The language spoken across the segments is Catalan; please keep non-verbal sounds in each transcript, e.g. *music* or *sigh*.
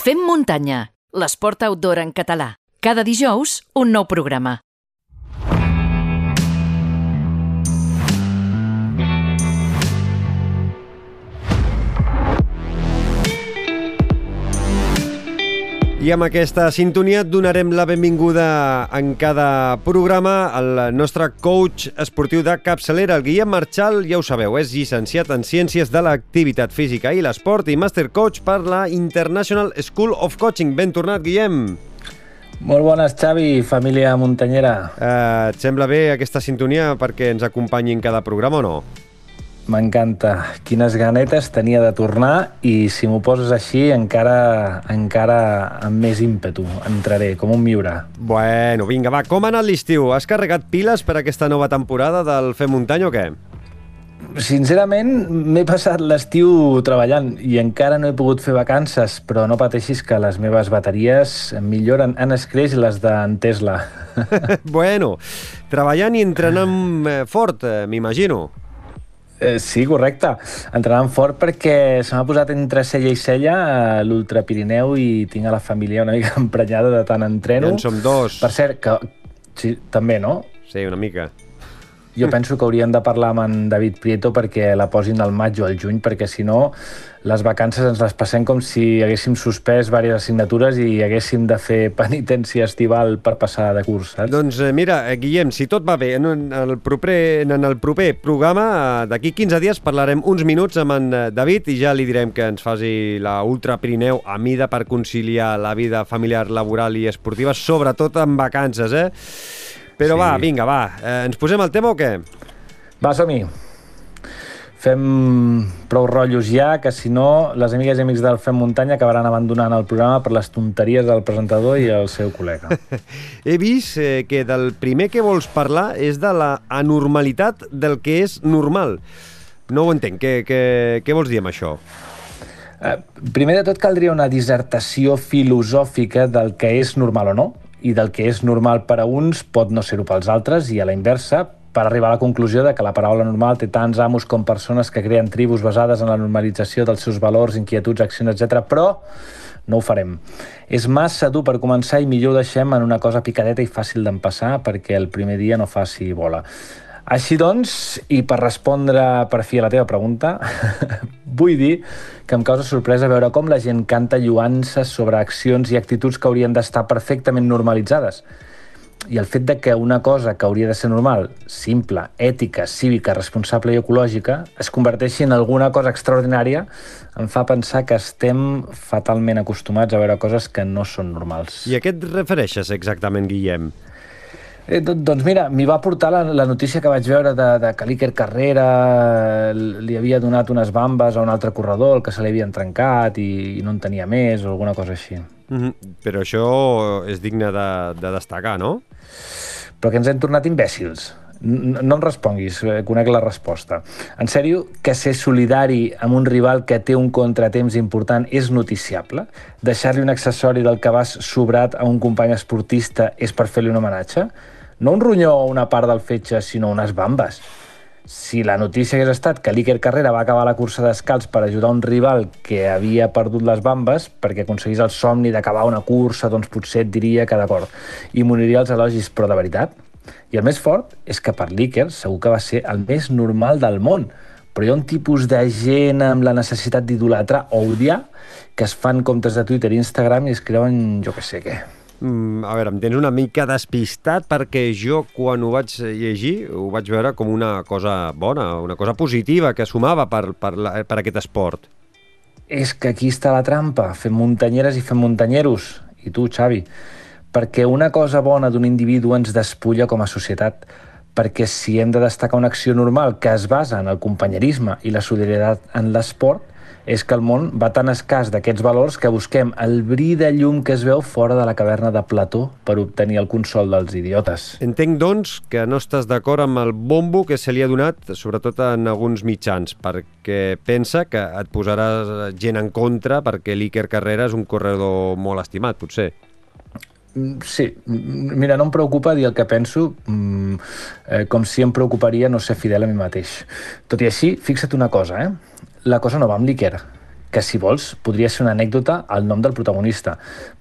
Fem muntanya, l'esport outdoor en català. Cada dijous, un nou programa. I amb aquesta sintonia donarem la benvinguda en cada programa al nostre coach esportiu de capçalera, el Guillem Marchal, ja ho sabeu, és llicenciat en Ciències de l'Activitat Física i l'Esport i Master Coach per la International School of Coaching. Ben tornat, Guillem. Molt bones, Xavi, família muntanyera. Eh, et sembla bé aquesta sintonia perquè ens acompanyi en cada programa o no? M'encanta. Quines ganetes tenia de tornar i si m'ho poses així encara encara amb més ímpetu. Entraré com un miure. Bueno, vinga, va, com ha anat l'estiu? Has carregat piles per aquesta nova temporada del Fer Muntanya o què? Sincerament, m'he passat l'estiu treballant i encara no he pogut fer vacances, però no pateixis que les meves bateries milloren en escreix les d'en Tesla. *laughs* bueno, treballant i entrenant eh, fort, eh, m'imagino. Eh, sí, correcte. Entrenant fort perquè se m'ha posat entre cella i cella a l'Ultra Pirineu i tinc a la família una mica *laughs* emprenyada de tant entreno. Ja en som dos. Per cert, que... Sí, també, no? Sí, una mica. Jo penso que hauríem de parlar amb en David Prieto perquè la posin al maig o al juny, perquè si no les vacances ens les passem com si haguéssim suspès diverses assignatures i haguéssim de fer penitència estival per passar de curs, saps? Doncs eh, mira, eh, Guillem, si tot va bé, en el proper, en el proper programa, eh, d'aquí 15 dies parlarem uns minuts amb en David i ja li direm que ens faci la Ultra Pirineu a mida per conciliar la vida familiar, laboral i esportiva, sobretot en vacances, eh? Però sí. va, vinga, va, eh, ens posem al tema o què? Va, som-hi. Fem prou rotllos ja, que si no, les amigues i amics del Fem Muntanya acabaran abandonant el programa per les tonteries del presentador i el seu col·lega. *laughs* He vist eh, que del primer que vols parlar és de la anormalitat del que és normal. No ho entenc. Què, què, què vols dir amb això? Eh, primer de tot caldria una dissertació filosòfica del que és normal o no, i del que és normal per a uns pot no ser-ho pels altres, i a la inversa, per arribar a la conclusió de que la paraula normal té tants amos com persones que creen tribus basades en la normalització dels seus valors, inquietuds, accions, etc. però no ho farem. És massa dur per començar i millor ho deixem en una cosa picadeta i fàcil d'empassar perquè el primer dia no faci bola. Així doncs, i per respondre per fi a la teva pregunta, *laughs* vull dir que em causa sorpresa veure com la gent canta lluances sobre accions i actituds que haurien d'estar perfectament normalitzades i el fet de que una cosa que hauria de ser normal, simple, ètica, cívica, responsable i ecològica, es converteixi en alguna cosa extraordinària, em fa pensar que estem fatalment acostumats a veure coses que no són normals. I a què et refereixes exactament, Guillem? Eh, doncs mira, m'hi va portar la, la notícia que vaig veure de, de que l'Iker Carrera li havia donat unes bambes a un altre corredor, el que se li havien trencat i, i no en tenia més o alguna cosa així. Mm -hmm. Però això és digne de, de destacar, no? Però que ens hem tornat imbècils. No, no em responguis, eh, conec la resposta. En sèrio, que ser solidari amb un rival que té un contratemps important és noticiable? Deixar-li un accessori del cabàs sobrat a un company esportista és per fer-li un homenatge? No un ronyó o una part del fetge, sinó unes bambes. Si la notícia hagués estat que l'Iker Carrera va acabar la cursa d'escalç per ajudar un rival que havia perdut les bambes perquè aconseguís el somni d'acabar una cursa, doncs potser et diria que d'acord. I moriria els elogis, però de veritat. I el més fort és que per l'Iker segur que va ser el més normal del món, però hi ha un tipus de gent amb la necessitat d'idolatrar o odiar que es fan comptes de Twitter i Instagram i es creuen jo que sé què. Mm, a veure, em tens una mica despistat perquè jo quan ho vaig llegir ho vaig veure com una cosa bona, una cosa positiva que sumava per, per, la, per aquest esport. És que aquí està la trampa, fem muntanyeres i fem muntanyeros, i tu, Xavi, perquè una cosa bona d'un individu ens despulla com a societat, perquè si hem de destacar una acció normal que es basa en el companyerisme i la solidaritat en l'esport, és que el món va tan escàs d'aquests valors que busquem el bri de llum que es veu fora de la caverna de Plató per obtenir el consol dels idiotes. Entenc, doncs, que no estàs d'acord amb el bombo que se li ha donat, sobretot en alguns mitjans, perquè pensa que et posaràs gent en contra perquè l'Iker Carrera és un corredor molt estimat, potser. Mm, sí, mira, no em preocupa dir el que penso, mm, eh, com si em preocuparia no ser fidel a mi mateix. Tot i així, fixa't una cosa, eh? La cosa no va amb l'Iker. que si vols podria ser una anècdota al nom del protagonista,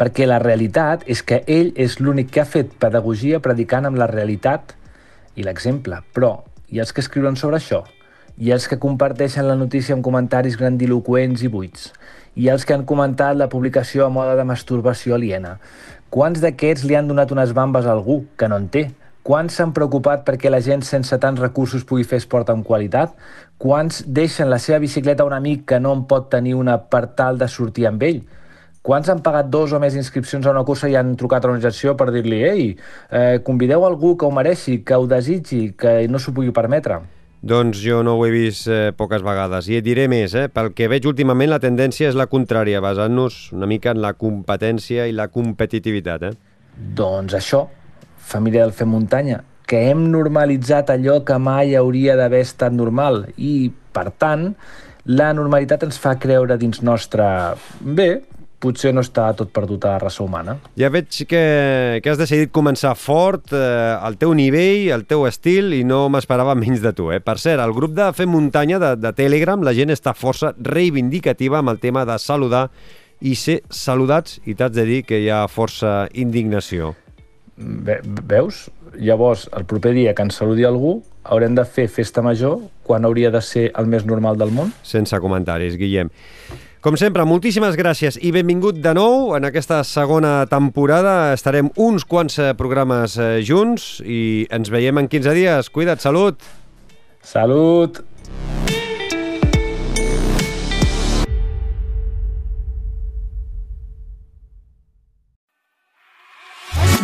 perquè la realitat és que ell és l'únic que ha fet pedagogia predicant amb la realitat i l'exemple, però ha els que escriuen sobre això, ha els que comparteixen la notícia amb comentaris grandiloquents i buits, ha els que han comentat la publicació a moda de masturbació aliena. Quants d'aquests li han donat unes bambes a algú que no en té? Quants s'han preocupat perquè la gent sense tants recursos pugui fer esport amb qualitat? Quants deixen la seva bicicleta a un amic que no en pot tenir una per tal de sortir amb ell? Quants han pagat dos o més inscripcions a una cursa i han trucat a l'organització per dir-li «Ei, eh, convideu algú que ho mereixi, que ho desitgi, que no s'ho pugui permetre»? Doncs jo no ho he vist eh, poques vegades. I et diré més, eh? pel que veig últimament la tendència és la contrària, basant-nos una mica en la competència i la competitivitat. Eh? Doncs això, família del Fem Muntanya, que hem normalitzat allò que mai hauria d'haver estat normal i, per tant, la normalitat ens fa creure dins nostre... Bé, potser no està tot perdut a la raça humana. Ja veig que, que has decidit començar fort, eh, al teu nivell, al teu estil, i no m'esperava menys de tu. Eh? Per cert, al grup de Fem Muntanya de, de Telegram la gent està força reivindicativa amb el tema de saludar i ser saludats, i t'haig de dir que hi ha força indignació. Ve, veus? Llavors, el proper dia que ens saludi algú, haurem de fer festa major quan hauria de ser el més normal del món? Sense comentaris, Guillem. Com sempre, moltíssimes gràcies i benvingut de nou en aquesta segona temporada. Estarem uns quants eh, programes eh, junts i ens veiem en 15 dies. Cuida't, salut! Salut!